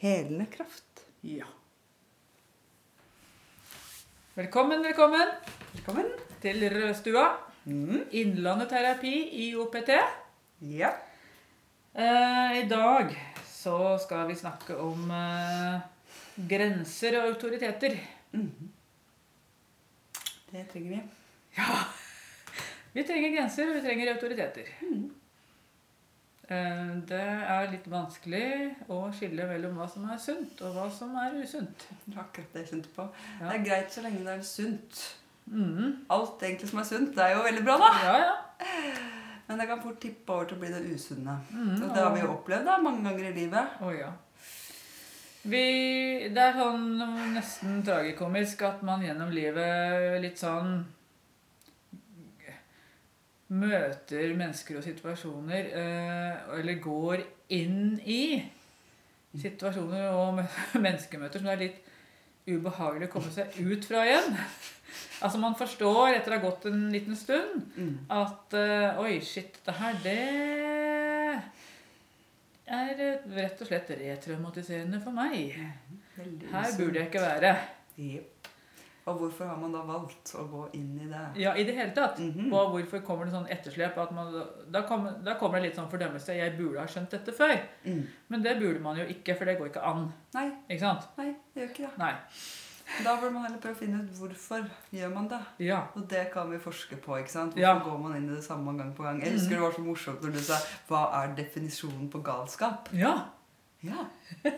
helende kraft. Ja. Velkommen, velkommen Velkommen. til Rødstua. Mm. Innlandet terapi i OPT. Ja. Eh, I dag så skal vi snakke om eh, grenser og autoriteter. Mm. Det trenger vi. Ja. Vi trenger grenser, og vi trenger autoriteter. Eh, Det er litt vanskelig å skille mellom hva som er sunt, og hva som er usunt. Akkurat det jeg kjente på. Ja. Det er greit så lenge det er sunt. Mm. Alt egentlig som er sunt, det er jo veldig bra, da. Ja, ja. Men det kan fort tippe over til å bli det usunne. Mm, Og det har vi jo opplevd da, mange ganger i livet. Oh, ja. Vi, det er sånn nesten tragikomisk at man gjennom livet litt sånn møter mennesker og situasjoner, eh, eller går inn i situasjoner og menneskemøter som det er litt ubehagelig å komme seg ut fra igjen. Altså Man forstår etter å ha gått en liten stund Mm. at eh, Oi, shit, det her, det er eh, rett og slett retraumatiserende for meg. Her burde jeg ikke være. Jep. Og hvorfor har man da valgt å gå inn i det? Ja, i det hele tatt. Mhm. Og hvorfor kommer det sånn etterslep? at man, da, kommer, da kommer det litt sånn fordømmelse. Jeg burde ha skjønt dette før. Mm. Men det burde man jo ikke, for det går ikke an. Nei, Ikke sant? nei, det gjør ikke det. Nei. Da burde man heller prøve å finne ut hvorfor gjør man det. Ja. Og det kan vi forske på. ikke sant? Hvorfor Ja. går man inn i det samme gang på gang? Jeg husker det var så morsomt når du sa 'Hva er definisjonen på galskap?' Ja. Ja.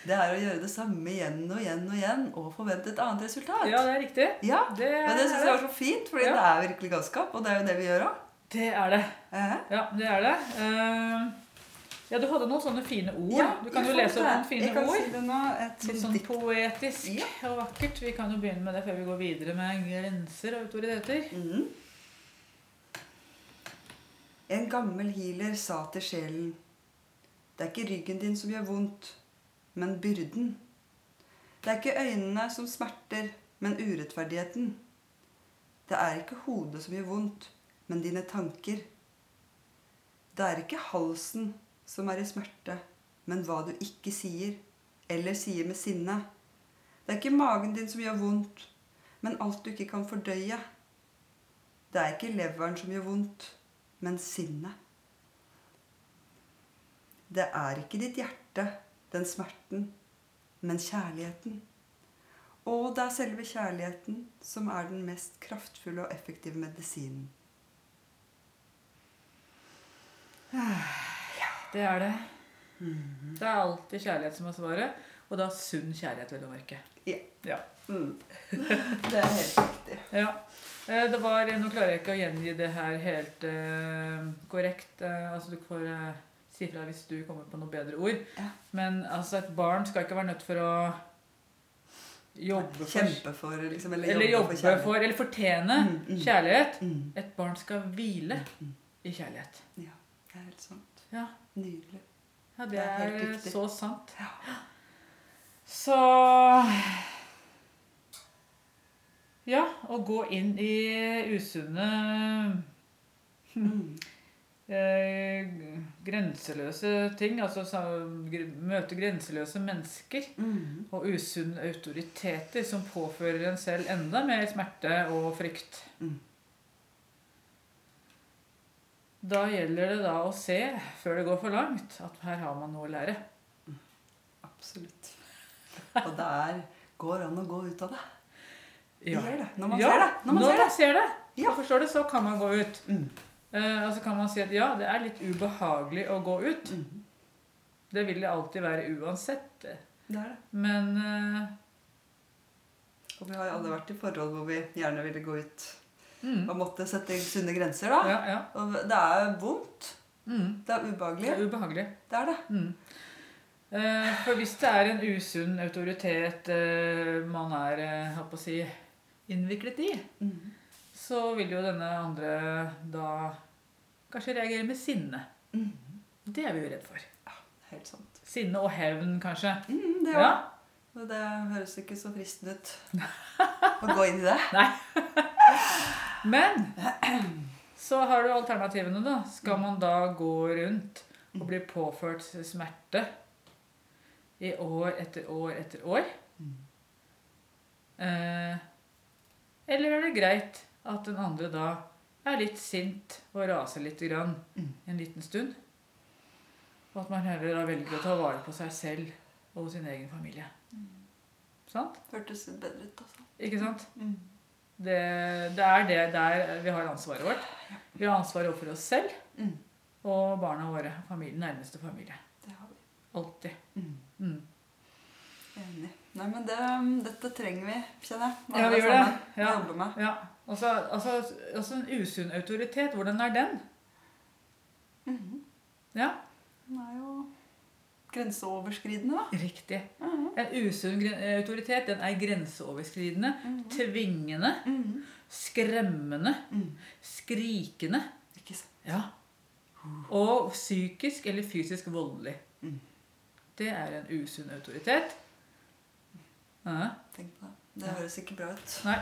Det er å gjøre det samme igjen og igjen og igjen og forvente et annet resultat. ja, det er riktig. Ja, Det Men det syns er jeg var så fint, fordi Ja. det er virkelig galskap. Og det er jo det vi gjør òg. Det er det. Eh? Ja, det er det. Uh, ja, du hadde noen sånne fine ord. Ja, du kan jo lese det. noen fine ord. si det nå. Et Litt sånn ditt. poetisk Ja. og vakkert. Vi kan jo begynne med det før vi går videre med grenser og autoriteter. Mm. En gammel healer sa til sjelen Det er ikke ryggen din som gjør vondt, men byrden. Det er ikke øynene som smerter, men urettferdigheten. Det er ikke hodet som gjør vondt, men dine tanker. Det er ikke halsen som er i smerte, men hva du ikke sier, eller sier med sinne. Det er ikke magen din som gjør vondt, men alt du ikke kan fordøye. Det er ikke leveren som gjør vondt, men sinnet. Det er ikke ditt hjerte, den smerten, men kjærligheten. Og det er selve kjærligheten som er den mest kraftfulle og effektive medisinen. Det er det. Det er alltid kjærlighet som er svaret. Og da sunn kjærlighet, vil du merke. Ja. Ja. Mm. Det er helt riktig. ja. Eh, Det var, Nå klarer jeg ikke å gjengi det her helt uh, korrekt. Uh, altså Du får eh, si fra hvis du kommer på noe bedre ord. Ja. Men altså et barn skal ikke være nødt for å jobbe for Kjempe for, liksom, eller, Eller jobbe for for, eller fortjene Mm, mm. kjærlighet. Mm. Et barn skal hvile Mm. i kjærlighet. Ja, det er helt sant. Ja, Nydelig. ja det Det er helt er riktig. så sant. Ja. Så Ja, å gå inn i usunne Mm. Grenseløse ting, altså møte grenseløse mennesker Mm. og usunne autoriteter som påfører en selv enda mer smerte og frykt. Mm. Da gjelder det da å se, før det går for langt, at her har man noe å lære. Absolutt. Og det er, går an å gå ut av det. Ja. det. Når man ja, ser det. Når man ser det. ser det. Ja. Og forstår det, så kan man gå ut. Mm. Eh, og så kan man si at ja, det er litt ubehagelig å gå ut. Mm. Det vil det alltid være uansett. Det er det. Men uh, Og vi har jo alle vært i forhold hvor vi gjerne ville gå ut mm, og måtte sette sunne grenser, da. ja, ja. Og det er vondt. Mm, Det er det ubehagelig. er ubehagelig. Det er det. Eh, for hvis det er en usunn autoritet man er holdt på å si, innviklet i, Mm. Så vil jo denne andre da kanskje reagere med sinne. Mm. Det er vi jo redd for. Ja, Helt sant. Sinne og hevn, kanskje. Mm, det Ja. òg. Og det høres ikke så fristende ut å gå inn i det. Nei. Men så har du alternativene, da. Skal man da gå rundt og bli påført smerte i år etter år etter år? Mm. Eh, eller er det greit at den andre da er litt sint og raser litt grann Mm. en liten stund? Og at man heller da velger å ta vare på seg selv og sin egen familie. Sant? Hørtes bedre ut, altså. Ikke sant? Mm. Det, det er det der vi har ansvaret vårt. Vi har ansvaret overfor oss selv Mm. og barna våre. Familien, nærmeste familie. Det har vi. Alltid. Mm. Mm. Enig. Nei, men det, dette trenger vi, kjenner jeg. Ja, vi gjør det. sammen. Vi Ja. jobber med. Ja. Og altså, altså en usunn autoritet, hvordan er den? Mhm. Ja, Den er jo grenseoverskridende, da. riktig. Mhm. En usunn autoritet, den er grenseoverskridende, Mhm. tvingende, Mhm. skremmende, Mhm. skrikende. Ikke sant. Ja. Og psykisk eller fysisk voldelig. Mm. Det er en usunn autoritet. Ja. Tenk på det. Det høres ikke bra ut. Nei.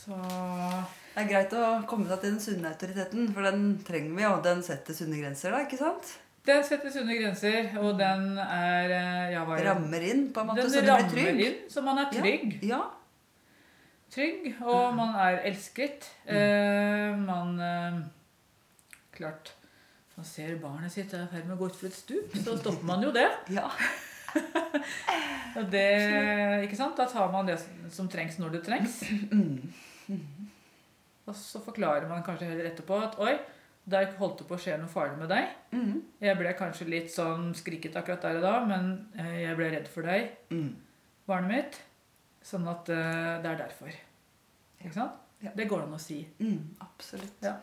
Så Det er greit å komme seg til den sunne autoriteten, for den trenger vi, og den setter sunne grenser, da, ikke sant? Den setter sunne grenser, og den er eh, ja, hva er det? Rammer inn, på en måte, Den så du blir trygg. inn, så man er trygg. Ja. Trygg, og man er elsket. Eh, man eh, Klart Man ser barnet sitt er i ferd med å gå utfor et stup, så stopper man jo det. ja. Og det ikke sant? Da tar man det som trengs når det trengs. Mm. Og så forklarer man kanskje heller etterpå at oi, der holdt det på å skje noe farlig med deg. Mm. Jeg ble kanskje litt sånn skriket akkurat der og da, men eh, jeg ble redd for deg, Mm. barnet mitt. Sånn at eh, det er derfor. Ikke sant? Ja. Det går an å si. Mm. Absolutt. Ja.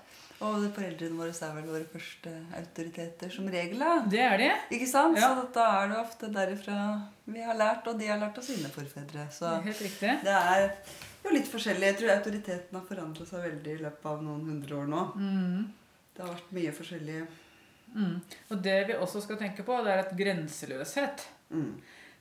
Og foreldrene våre er vel våre første autoriteter som regel, da. Det er det. Ikke sant? Ja. Så da er det ofte derifra vi har lært, og de har lært av sine forfedre. Så Helt riktig. det er jo litt forskjellig. Jeg tror autoriteten har forandret seg veldig i løpet av noen hundre år nå. Mm. Det har vært mye forskjellig. Mm. Og det vi også skal tenke på, det er at grenseløshet Mm.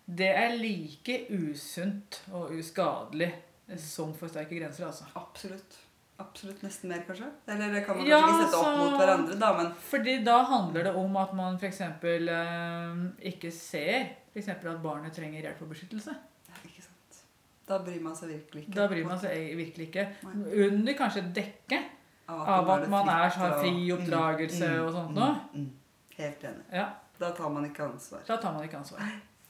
det er like usunt og uskadelig som for sterke grenser. altså. Absolutt. Absolutt nesten mer, kanskje? Eller det kan man kanskje ikke sette opp så- mot hverandre, da, men Fordi da handler det om at man f.eks. Eh, ikke ser eksempel at barnet trenger hjelp og beskyttelse. Ikke sant. Da bryr man seg virkelig ikke. Da bryr man seg e- virkelig ikke. Under kanskje dekket Av av at man er, har fri oppdragelse Mm, og sånt mm, noe. mm. Helt enig. Ja, Da tar man ikke ansvar. Da tar man ikke ansvar.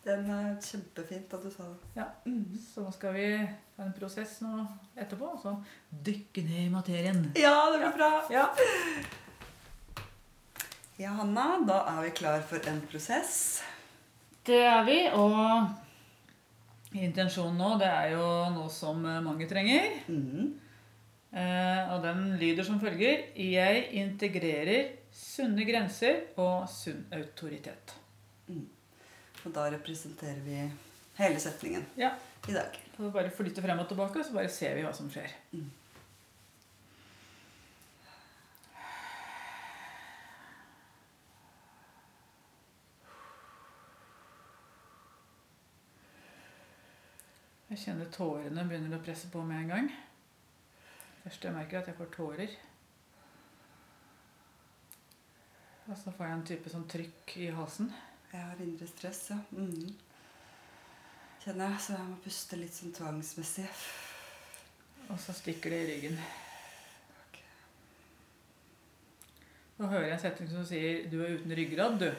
Den er kjempefint at du sa det. Ja. Mm. Så nå skal vi ha en prosess nå etterpå. og Så dykke ned i materien. Ja, det blir bra. Ja. Ja, Hanna, da er vi klar for en prosess. Det er vi, og intensjonen nå, det er jo noe som mange trenger. Mm. Eh, og den lyder som følger Jeg integrerer sunne grenser og sunn autoritet. Og da representerer vi hele setningen Ja. i dag. Så bare flytte frem og tilbake, så bare ser vi hva som skjer. Mm. Jeg kjenner tårene begynner å presse på med en gang. Først jeg merker at jeg får tårer. Og så får jeg en type sånn trykk i halsen. Jeg har indre stress, ja. Mm. Kjenner jeg. Så jeg må puste litt sånn tvangsmessig. Og så stikker det i ryggen. Okay. Nå hører jeg en setning som sier 'Du er uten ryggrad, du'.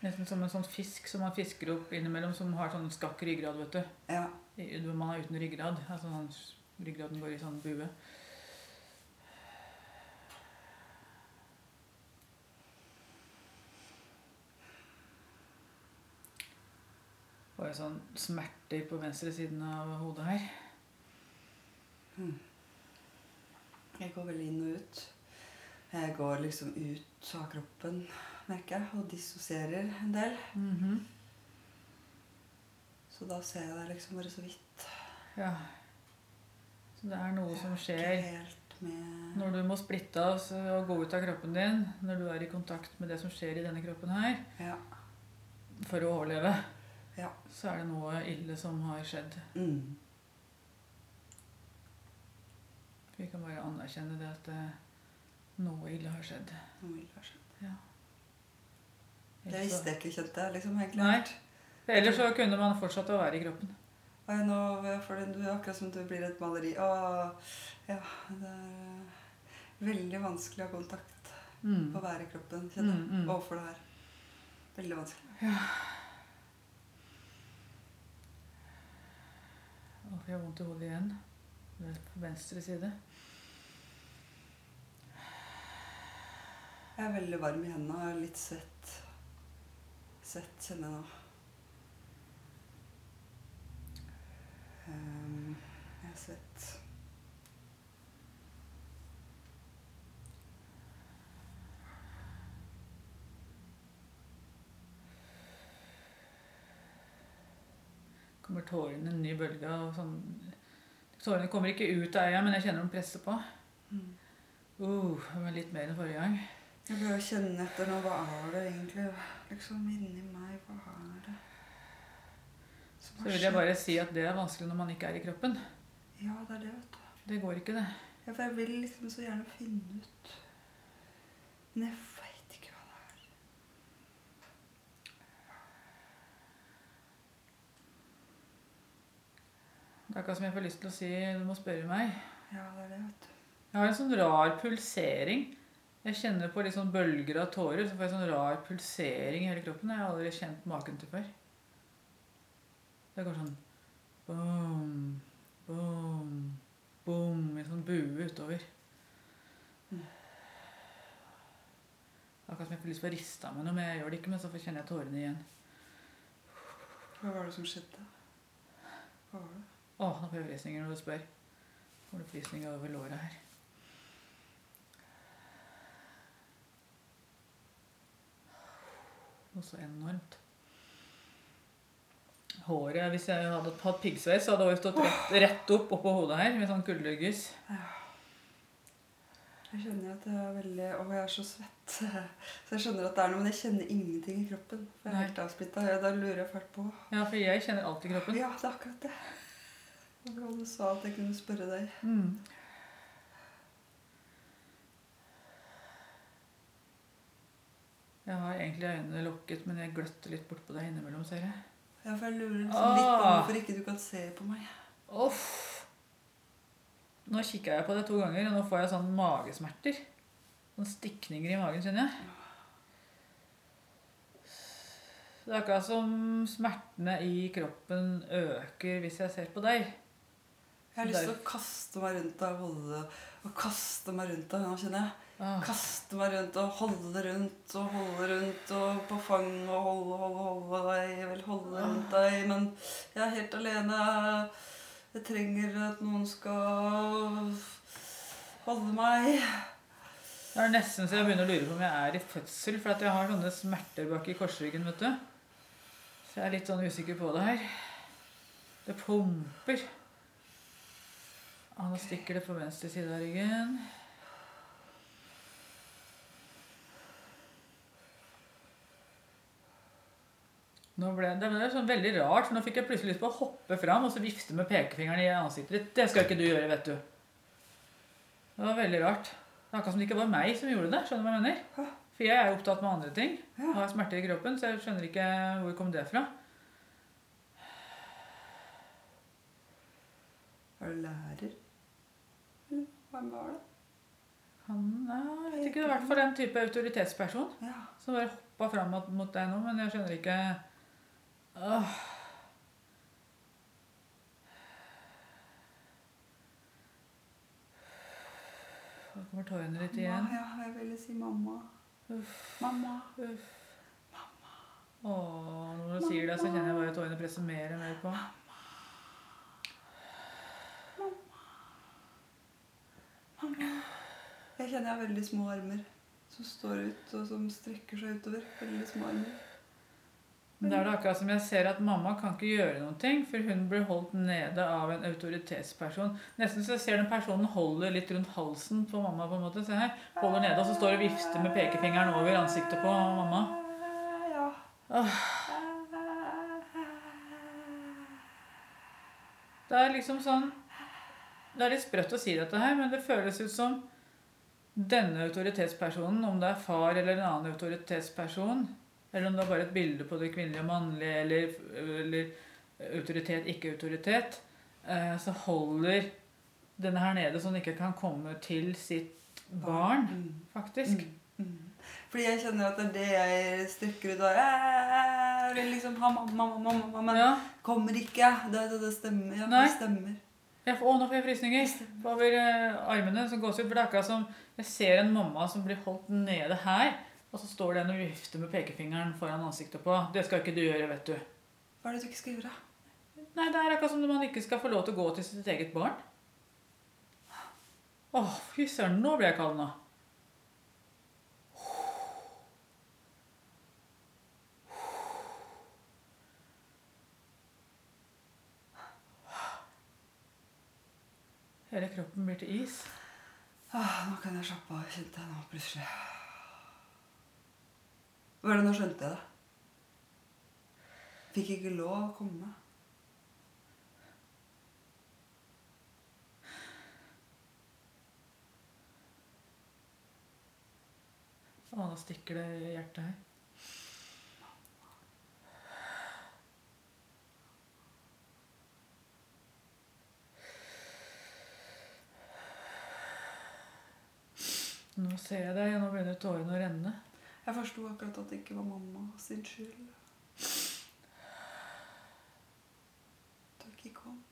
Nesten som en sånn fisk som man fisker opp innimellom, som har sånn skakk ryggrad, vet du. Ja. Man er uten ryggrad. Altså sånn ryggraden går i sånn bue. Bare sånn smerter på venstre siden av hodet her. Jeg går veldig inn og ut. Jeg går liksom ut av kroppen, merker jeg, og dissosierer en del. Mhm. Så da ser jeg deg liksom bare så vidt. Ja. Så det er noe som skjer når du må splitte av og gå ut av kroppen din, når du er i kontakt med det som skjer i denne kroppen her, Ja. for å overleve, Ja. så er det noe ille som har skjedd. Mm. Vi kan bare anerkjenne det at eh, noe ille har skjedd. Noe ille har skjedd. Ja. Det visste jeg ikke, kjente jeg liksom klart. Nei. Ellers så kunne man fortsatt å være i kroppen. Og jeg nå, får du er akkurat som du blir et maleri. Å, ja, det er eh, veldig vanskelig å ha kontakt Mm. å være i kroppen, kjenner jeg. Mm, mm. Overfor det her. Veldig vanskelig. Og jeg har vondt i hodet igjen. På venstre side. Jeg er veldig varm i hendene og litt svett. Svett kjenner jeg nå. Ehm, jeg har sett kommer tårene en ny bølge av sånn Tårene kommer ikke ut av øya, men jeg kjenner dem presse på. Mm. Uh, var litt mer enn forrige gang. Jeg prøver å kjenne etter nå. Hva er det egentlig liksom inni meg? Hva er det Så vil jeg bare si at det er vanskelig når man ikke er i kroppen. Ja, det er det, vet du. Det går ikke, det. Ja, for jeg vil liksom så gjerne finne ut Men jeg veit ikke hva det er. Det er akkurat som jeg får lyst til å si du må spørre meg. Ja, det er det, vet du. Jeg har en sånn rar pulsering. Jeg kjenner på litt sånn bølger av tårer. Så får jeg sånn rar pulsering i hele kroppen. Jeg har aldri kjent maken til før. Det går sånn boom, boom, boom i sånn bue utover. Akkurat som jeg får lyst til å riste av meg noe, men jeg gjør det ikke. Men så kjenner jeg tårene igjen. Hva var det som skjedde? Hva var det? Å, nå får jeg frysninger når du spør. Får du frysninger over låret her. Noe så enormt. Håret, Hvis jeg hadde hatt piggsveis, så hadde håret stått rett, rett opp oppå hodet her med sånn kuldegys. Jeg kjenner at det er veldig Å, jeg er så svett. Så jeg skjønner at det er noe, men jeg kjenner ingenting i kroppen. For jeg er helt avsplitta. Da lurer jeg fælt på Ja, for jeg kjenner alt i kroppen. Ja, det er akkurat det. Det var du sa at jeg kunne spørre deg. Mm. Jeg har egentlig øynene lukket, men jeg gløtter litt bortpå deg innimellom, ser jeg. Ja, for jeg lurer liksom litt på hvorfor ikke du kan se på meg. Uff. Nå kikka jeg på det to ganger, og nå får jeg sånn magesmerter. Sånn stikninger i magen, kjenner jeg. Det er akkurat som smertene i kroppen øker hvis jeg ser på deg. Jeg har lyst til å kaste meg rundt deg og holde og kaste meg rundt deg nå, kjenner jeg. Ah, Kaste meg rundt og holde rundt og holde rundt og på fang og holde, holde, holde deg. Vil holde rundt deg, men jeg er helt alene. Jeg trenger at noen skal holde meg. Det er nesten så jeg begynner å lure på om jeg er i fødsel, for at jeg har sånne smerter bak i korsryggen, vet du. Så jeg er litt sånn usikker på det her. Det pumper. Ah, nå stikker det på venstre side av ryggen. Nå ble det, det ble sånn veldig rart, for nå fikk jeg plutselig lyst på å hoppe fram og så vifte med pekefingeren i ansiktet ditt. Det skal ikke du gjøre, vet du. Det var veldig rart. Det er akkurat som det ikke var meg som gjorde det. skjønner du hva jeg mener? For jeg er jo opptatt med andre ting. Jeg Har smerter i kroppen, så jeg skjønner ikke hvor kom det fra. Er du lærer? Eller Hvem var det? Han er, jeg vet ikke, det i hvert fall en type autoritetsperson Ja. som bare hoppa fram mot- mot deg nå, men jeg skjønner ikke Åh. Nå kommer tårene litt igjen. Mamma, ja, jeg ville si mamma. Mamma. Uff. Åh, når du sier det, så kjenner jeg bare tårene presser mer og mer på. Mamma Jeg kjenner jeg har veldig små armer som står ut, og som strekker seg utover. Veldig små armer. Men da er det akkurat som jeg ser at mamma kan ikke gjøre noen ting, for hun blir holdt nede av en autoritetsperson. Nesten så jeg ser den personen holder litt rundt halsen på mamma. på en måte. Se her. Holder nede, og så står og vifter med pekefingeren over ansiktet på mamma. Ja. Det er liksom sånn Det er litt sprøtt å si dette her, men det føles ut som denne autoritetspersonen, om det er far eller en annen autoritetsperson, eller om det er bare et bilde på det kvinnelige og mannlige, eller, eller autoritet, ikke autoritet, eh, så holder denne her nede så den ikke kan komme til sitt barn, Mm. faktisk. Mm. Mm. Fordi jeg kjenner at det er det jeg strekker ut av. Jeg vil liksom ha mamma, mamma, mamma, men Ja. kommer ikke. Det, det, det stemmer. Ja, det stemmer. Jeg får, å, nå får jeg frysninger over armene, armene som gås ut. For det er akkurat som jeg ser en mamma som blir holdt nede her, og så står den og vifter med pekefingeren foran ansiktet på. Det skal ikke du gjøre, vet du. Hva er det du ikke skal gjøre? Nei, det er akkurat som om man ikke skal få lov til å gå til sitt eget barn. Åh, fy søren, nå ble jeg kald nå. Hele kroppen blir til is. Åh, nå kan jeg slappe av, kjente jeg nå plutselig. Hva er det nå skjønte jeg det? Fikk ikke lov å komme. Å, nå stikker det i hjertet her. Nå ser jeg deg, og nå begynner tårene å renne. Jeg forsto akkurat at det ikke var mamma sin skyld. At du ikke kom.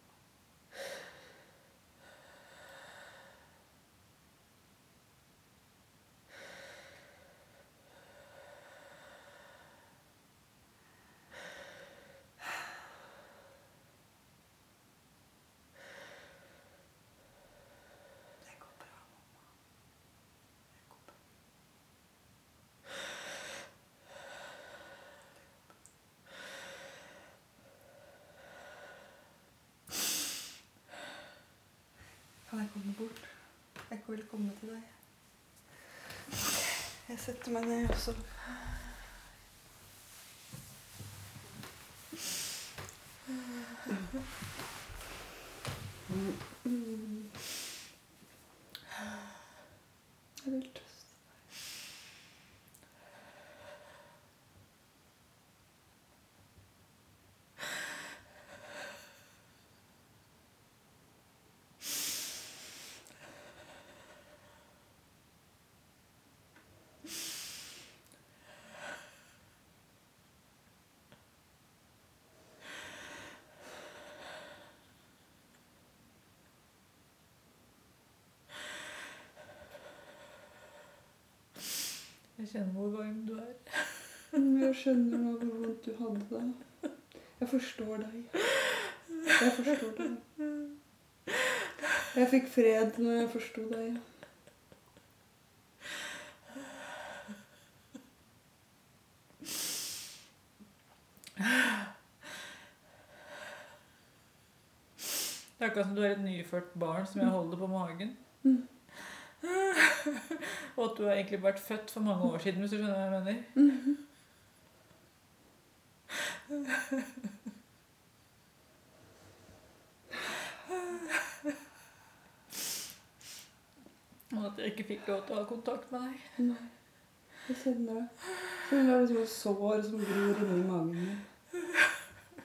Det går bra, mamma. Det går bra. Kan jeg komme bort? Jeg vil komme til deg. Jeg setter meg ned også. Jeg vil trøste deg. Jeg kjenner hvor varm du er. Jeg skjønner nå hvor vondt du hadde det. Jeg forstår deg. Jeg forstår deg. Jeg fikk fred når jeg forsto deg. Det er akkurat som du er et nyfødt barn som jeg holder på magen. Mm. og at du har egentlig vært født for mange år siden, hvis du skjønner hva jeg mener. Og at jeg ikke fikk lov til å ha kontakt med deg. Nei. Jeg kjenner det. Det er liksom et sår som gror inni magen min.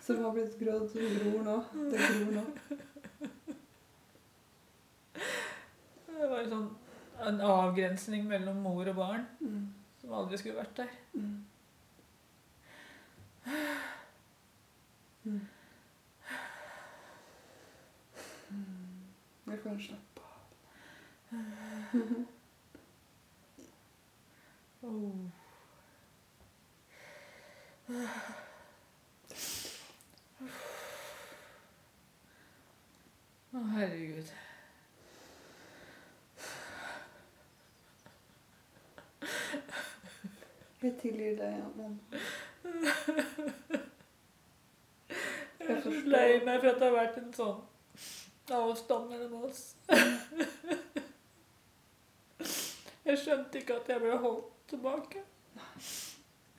Som har blitt grådd, som gror nå. Det gror nå. Det var jo sånn en avgrensning mellom mor og barn Mm. som aldri skulle vært der. Mm. Mm. Mm. Jeg kan slappe av. Oh. Å, herregud. Jeg tilgir deg, Amon. Jeg er så lei meg for at det har vært en sånn avstand mellom oss. Jeg skjønte ikke at jeg ble holdt tilbake.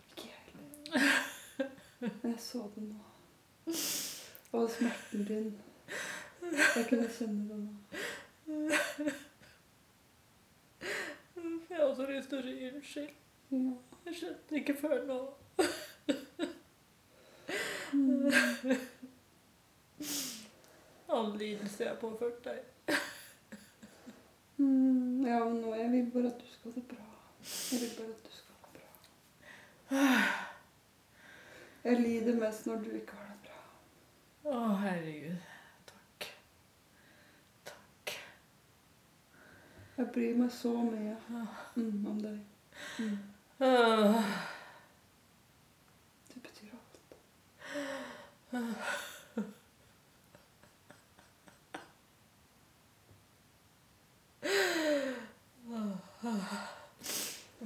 Ikke jeg heller. Men jeg så det nå. Og smerten din. Jeg kunne kjenne det nå. Jeg har også lyst til å si unnskyld. Jeg skjønte ikke før nå. All lidelse jeg har påført deg. Mm, ja, men nå, jeg vil bare at du skal ha det bra. Jeg vil bare at du skal ha det bra. Jeg lider mest når du ikke har det bra. Å, herregud. Takk. Takk. Jeg bryr meg så mye mm, om deg. Mm. Du betyr alt.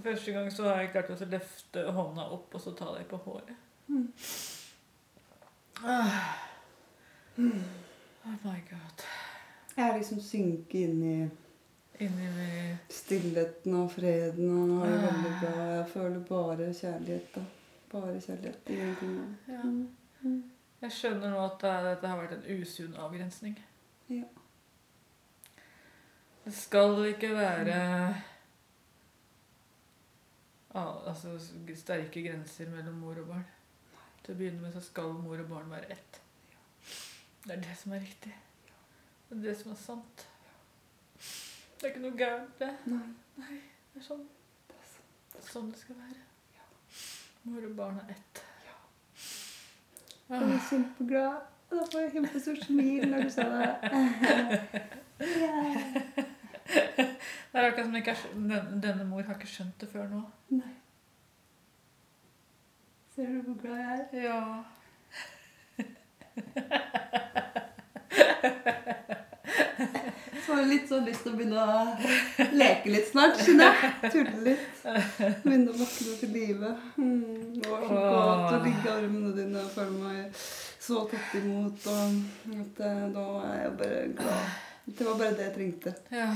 Første gang så har jeg klart å løfte hånda opp og så ta deg på håret. Mm. Ah. Oh my god. Jeg har liksom synket inn i stillheten og freden og har det veldig bra. Jeg føler bare kjærlighet, da. Bare kjærlighet. Ingenting annet. Ja. Jeg skjønner nå at dette har vært en usunn avgrensning. Ja. Det skal ikke være ah, altså, sterke grenser mellom mor og barn. Til å begynne med så skal mor og barn være ett. Det er det som er riktig. Det er det som er sant. Det er ikke noe gærent, det. Nei, Det er sånn det er det, er sånn det skal være. Mor og barn er ett. Jeg er kjempeglad. Da får jeg kjempestort smil når du sa det. yeah. Det er akkurat som ikke er, denne mor har ikke skjønt det før nå. Nei. Ser du hvor glad jeg er? Ja. Har litt sånn lyst til å begynne å leke litt snart, skjønner jeg. Tulle litt. Begynne å våkne til live. Mm, det var så godt å ligge i armene dine og føle meg så tatt imot. Og at eh, da er jeg bare glad. Det var bare det jeg trengte. ja.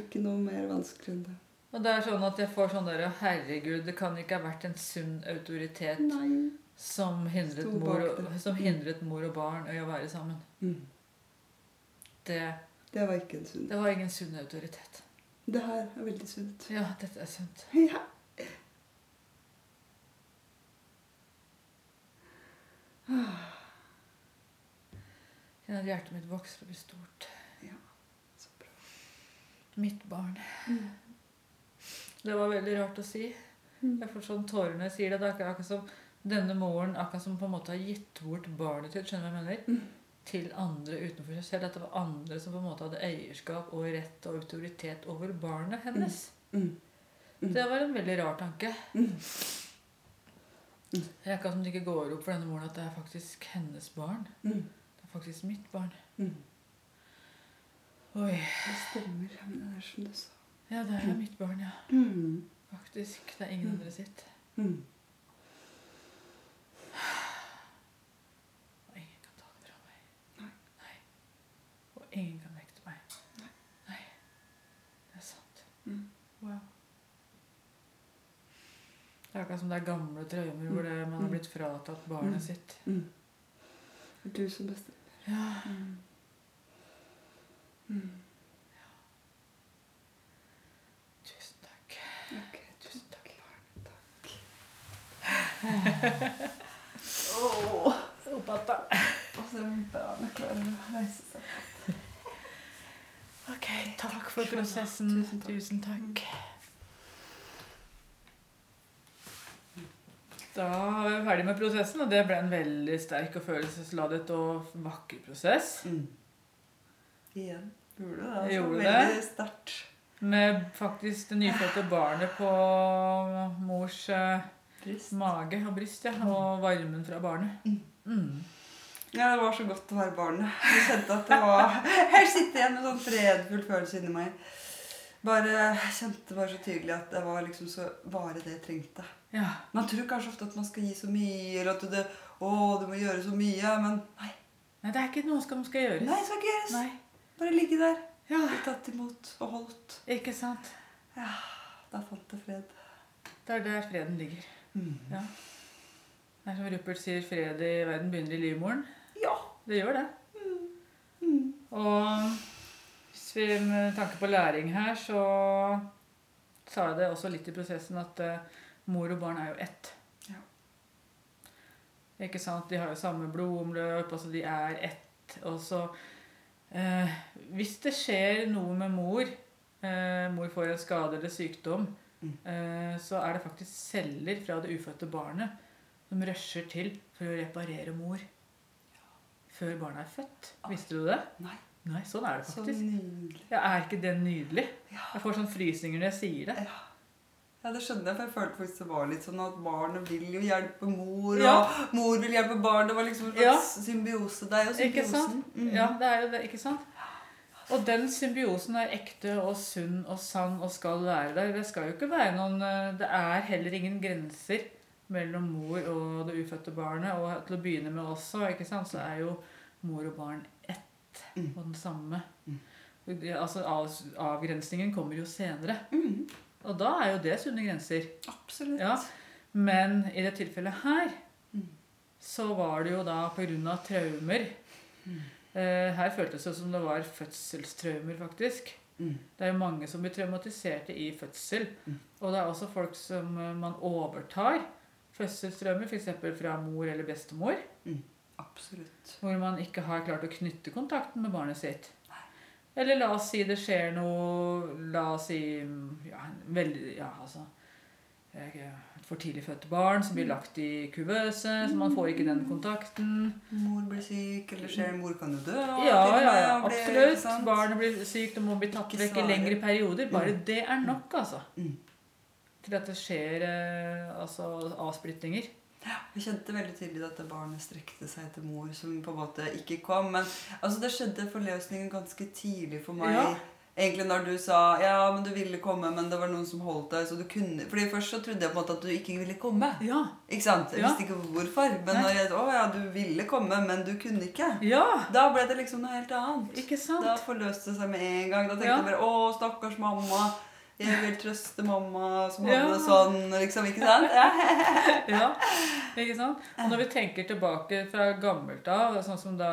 Ikke noe mer vanskelig enn det. Og det er sånn at jeg får sånn der Herregud, det kan ikke ha vært en sunn autoritet som hindret, mor som hindret mor og barn i å være sammen. Mm. Det, Det var ikke en sunn. det var ingen sunn autoritet. Det her er veldig sunt. Ja, dette er sunt. Ja. Kjenner at hjertet mitt vokser og blir stort. Ja, Så bra. Mitt barn. Mm. Det var veldig rart å si. Mm. Jeg får sånn tårer når jeg sier det. Det er akkurat akkurat som denne moren akkurat som på en måte har gitt bort barnet sitt skjønner du hva jeg mener? Mm. Til andre utenfor seg selv. At det var andre som på en måte hadde eierskap og rett og autoritet over barnet hennes. Mm. Mm. Det var en veldig rar tanke. Mm. Det er akkurat som det ikke går opp for denne moren at det er faktisk hennes barn. Mm. Det er faktisk mitt barn. Mm. Oi. Det stemmer. Men det er som du sa. Ja, det er mitt barn, ja. Mm. Faktisk. Det er ingen Mm. andre sitt. Mm. Og ingen kan ta det fra meg. Nei. Nei. Og ingen kan nekte meg. Nei. Nei. Det er sant. Mm. Wow. Det er akkurat som det er gamle traumer hvor det, man har Mm. blitt fratatt barnet Mm. sitt. Mm. Det er du som bestemmer. Ja. Mm. Mm. Åh. Oppata. Og så er barnet klarer å reise seg. Ok, takk for prosessen. Tusen takk. Tusen takk. Da var vi ferdig med prosessen, og det ble en veldig sterk og følelsesladet og vakker prosess. Mm. Igjen. Gjorde det, altså. gjorde Veldig sterkt. Med faktisk det nyfødte barnet på mors eh, mage og bryst, ja. Og varmen fra barnet. Mm. Ja, det var så godt å være barnet. Jeg kjente at det var Jeg sitter igjen med sånn fredfull følelse inni meg. Bare kjente bare så tydelig at det var liksom så bare det jeg trengte. Ja. Man tror kanskje ofte at man skal gi så mye, eller at det, å, du må gjøre så mye. Men nei, Nei, det er ikke noe som skal gjøres. nei, det skal ikke gjøres. Nei. Bare ligge der. Ja, Bli tatt imot og holdt. ikke sant? Ja, da fant jeg fred. Det er der freden ligger. Mm. Ja. Det er som Rupert sier, fred i verden begynner i livmoren. Ja. Det gjør det. Mm. Og hvis vi med tanke på læring her, så sa jeg det også litt i prosessen at uh, mor og barn er jo ett. Ja. Ikke sant? De har jo samme blodomløp, altså de er ett. Og så uh, Hvis det skjer noe med mor, uh, mor får en skade eller sykdom, Mm. så er det faktisk celler fra det ufødte barnet som rusher til for å reparere mor. Før barnet er født. Visste du det? Nei, Nei, sånn er det så faktisk. nydelig. Ja, er ikke det nydelig? Ja. Jeg får sånn frysninger når jeg sier det. Ja. ja, det skjønner jeg, for jeg følte faktisk det var litt sånn at barnet vil jo hjelpe mor, Ja. og mor vil hjelpe barn. Det var liksom en Ja. symbiose. Det er jo Ikke symbiosen. sant? Mm. Ja, det er jo det, ikke sant? Og den symbiosen er ekte og sunn og sann og skal være der. Det skal jo ikke være noen eh, Det er heller ingen grenser mellom mor og det ufødte barnet. Og til å begynne med også, så er jo mor og barn ett Mm. og den samme. Mm. Altså Avgrensningen kommer jo senere. Mm. Og da er jo det sunne grenser. Absolutt. Ja. Men i det tilfellet her så var det jo da pga. traumer. Eh, her føltes det som det var fødselstraumer, faktisk. Det er jo mange som blir traumatiserte i fødsel. Og det er også folk som eh, man overtar fødselstraumer, f.eks. fra mor eller bestemor. Absolutt. Hvor man ikke har klart å knytte kontakten med barnet sitt. Eller la oss si det skjer noe La oss si ja, veldig, ja, altså, et for tidlig fødte barn som blir lagt i kuvøse, så man får ikke den kontakten. Mor blir syk, eller skjer mor kan jo dø. Ja, ja, ja, absolutt. Barnet blir sykt og må bli tatt vekk i lengre perioder. Bare Mm. det er nok, altså. Mm. Til at det skjer eh, altså, avsplittinger. Jeg kjente veldig tydelig at barnet strekte seg til mor, som på en måte ikke kom. Men altså, det skjedde forløsningen ganske tidlig for meg. Ja. Egentlig når du sa ja, men du ville komme, men det var noen som holdt deg. så du kunne... Fordi Først så trodde jeg på en måte at du ikke ville komme. Ja. Ikke sant? Jeg Ja. visste ikke hvorfor. Men Nei. når jeg å ja, du ville komme, men du kunne ikke. ja! Da ble det liksom noe helt annet. Ikke sant? Da forløste det seg med en gang. Da tenkte jeg bare å, stakkars mamma. Jeg vil trøste mamma som hadde det sånn. liksom, Ikke sant? Ja. Ja, ikke sant? Og når vi tenker tilbake fra gammelt av, sånn som da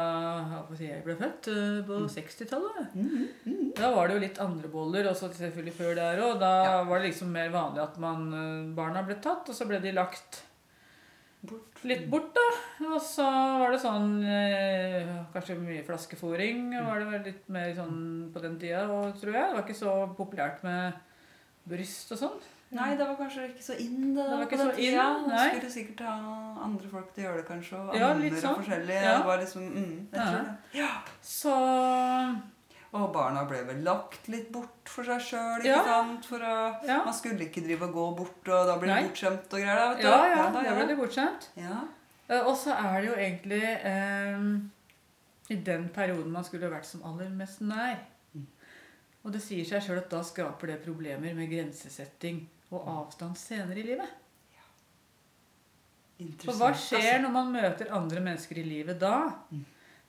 jeg ble født eh, på 60-tallet Mhm, mhm. Da var det jo litt andre boller, også selvfølgelig før der òg. Da Ja. var det liksom mer vanlig at man, eh, barna ble tatt, og så ble de lagt Bort. litt bort, da. Og så var det sånn eh, Kanskje mye flaskefòring var det litt mer sånn på den tida, tror jeg. Det var ikke så populært med bryst og sånn. Nei, det var kanskje ikke så in det, Det var ikke så in, ja, nei. Skulle sikkert ha andre folk til å gjøre det, kanskje. Og Ja, andre sånn. forskjellige. Ja. Det var liksom, mm, jeg Ja. tror det. Ja. Så Og barna ble vel lagt litt bort for seg sjøl, Ja. Ja. Man skulle ikke drive og gå bort, og da blir det bortskjemt og greier. da, vet du. Ja, ja, da, det ble de bortskjemt. ja. Eh, Og så er det jo egentlig eh, i den perioden man skulle vært som aller mest nær. Mm. Og det sier seg sjøl at da skaper det problemer med grensesetting og avstand senere i livet. For hva skjer når man møter andre mennesker i livet da? Mm.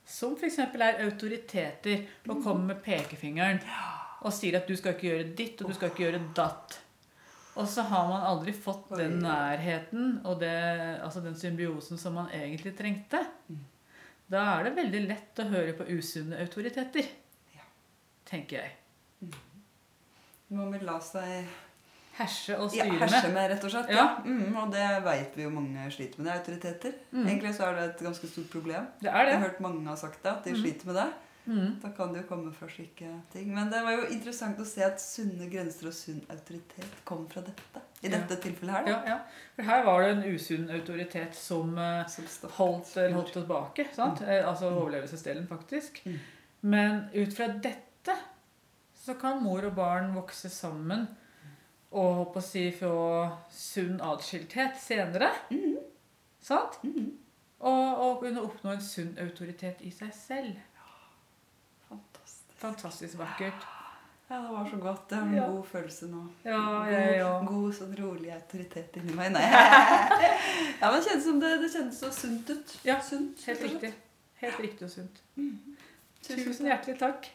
Som f.eks. er autoriteter og kommer med pekefingeren og sier at du skal ikke gjøre ditt og du skal ikke gjøre datt. Og så har man aldri fått den nærheten og det, altså den symbiosen som man egentlig trengte. Mm. Da er det veldig lett å høre på usunne autoriteter. Tenker jeg. Man vi la seg Herse og ja, styre herse med. rett og slett. Ja. Ja. Mm, og det veit vi jo mange sliter med. Det er autoriteter. Mm. Egentlig så er det et ganske stort problem. Det er Jeg har hørt mange har sagt det, at de Mm. sliter med det. Mm. Da kan det jo komme fra slike ting. Men det var jo interessant å se at sunne grenser og sunn autoritet kom fra dette. I Ja. dette tilfellet her, da. Ja, ja. For her var det en usunn autoritet som eh, Som holdt, holdt tilbake. Sant? Eh, Altså overlevelsesdelen, faktisk. Mm. Men ut fra dette så kan mor og barn vokse sammen og håper å si få sunn atskilthet senere. Mhm. Sant? Mhm. Og, og kunne oppnå en sunn autoritet i seg selv. Fantastisk. Fantastisk vakkert. Ja, det var så godt. Det var en Ja. god følelse nå. Ja, god, god sånn rolig autoritet inni meg. Nei. Ja, men det kjennes som det, det kjennes så sunt ut. Ja, sunt. Helt riktig. Helt riktig og sunt. Tusen Tusen hjertelig takk.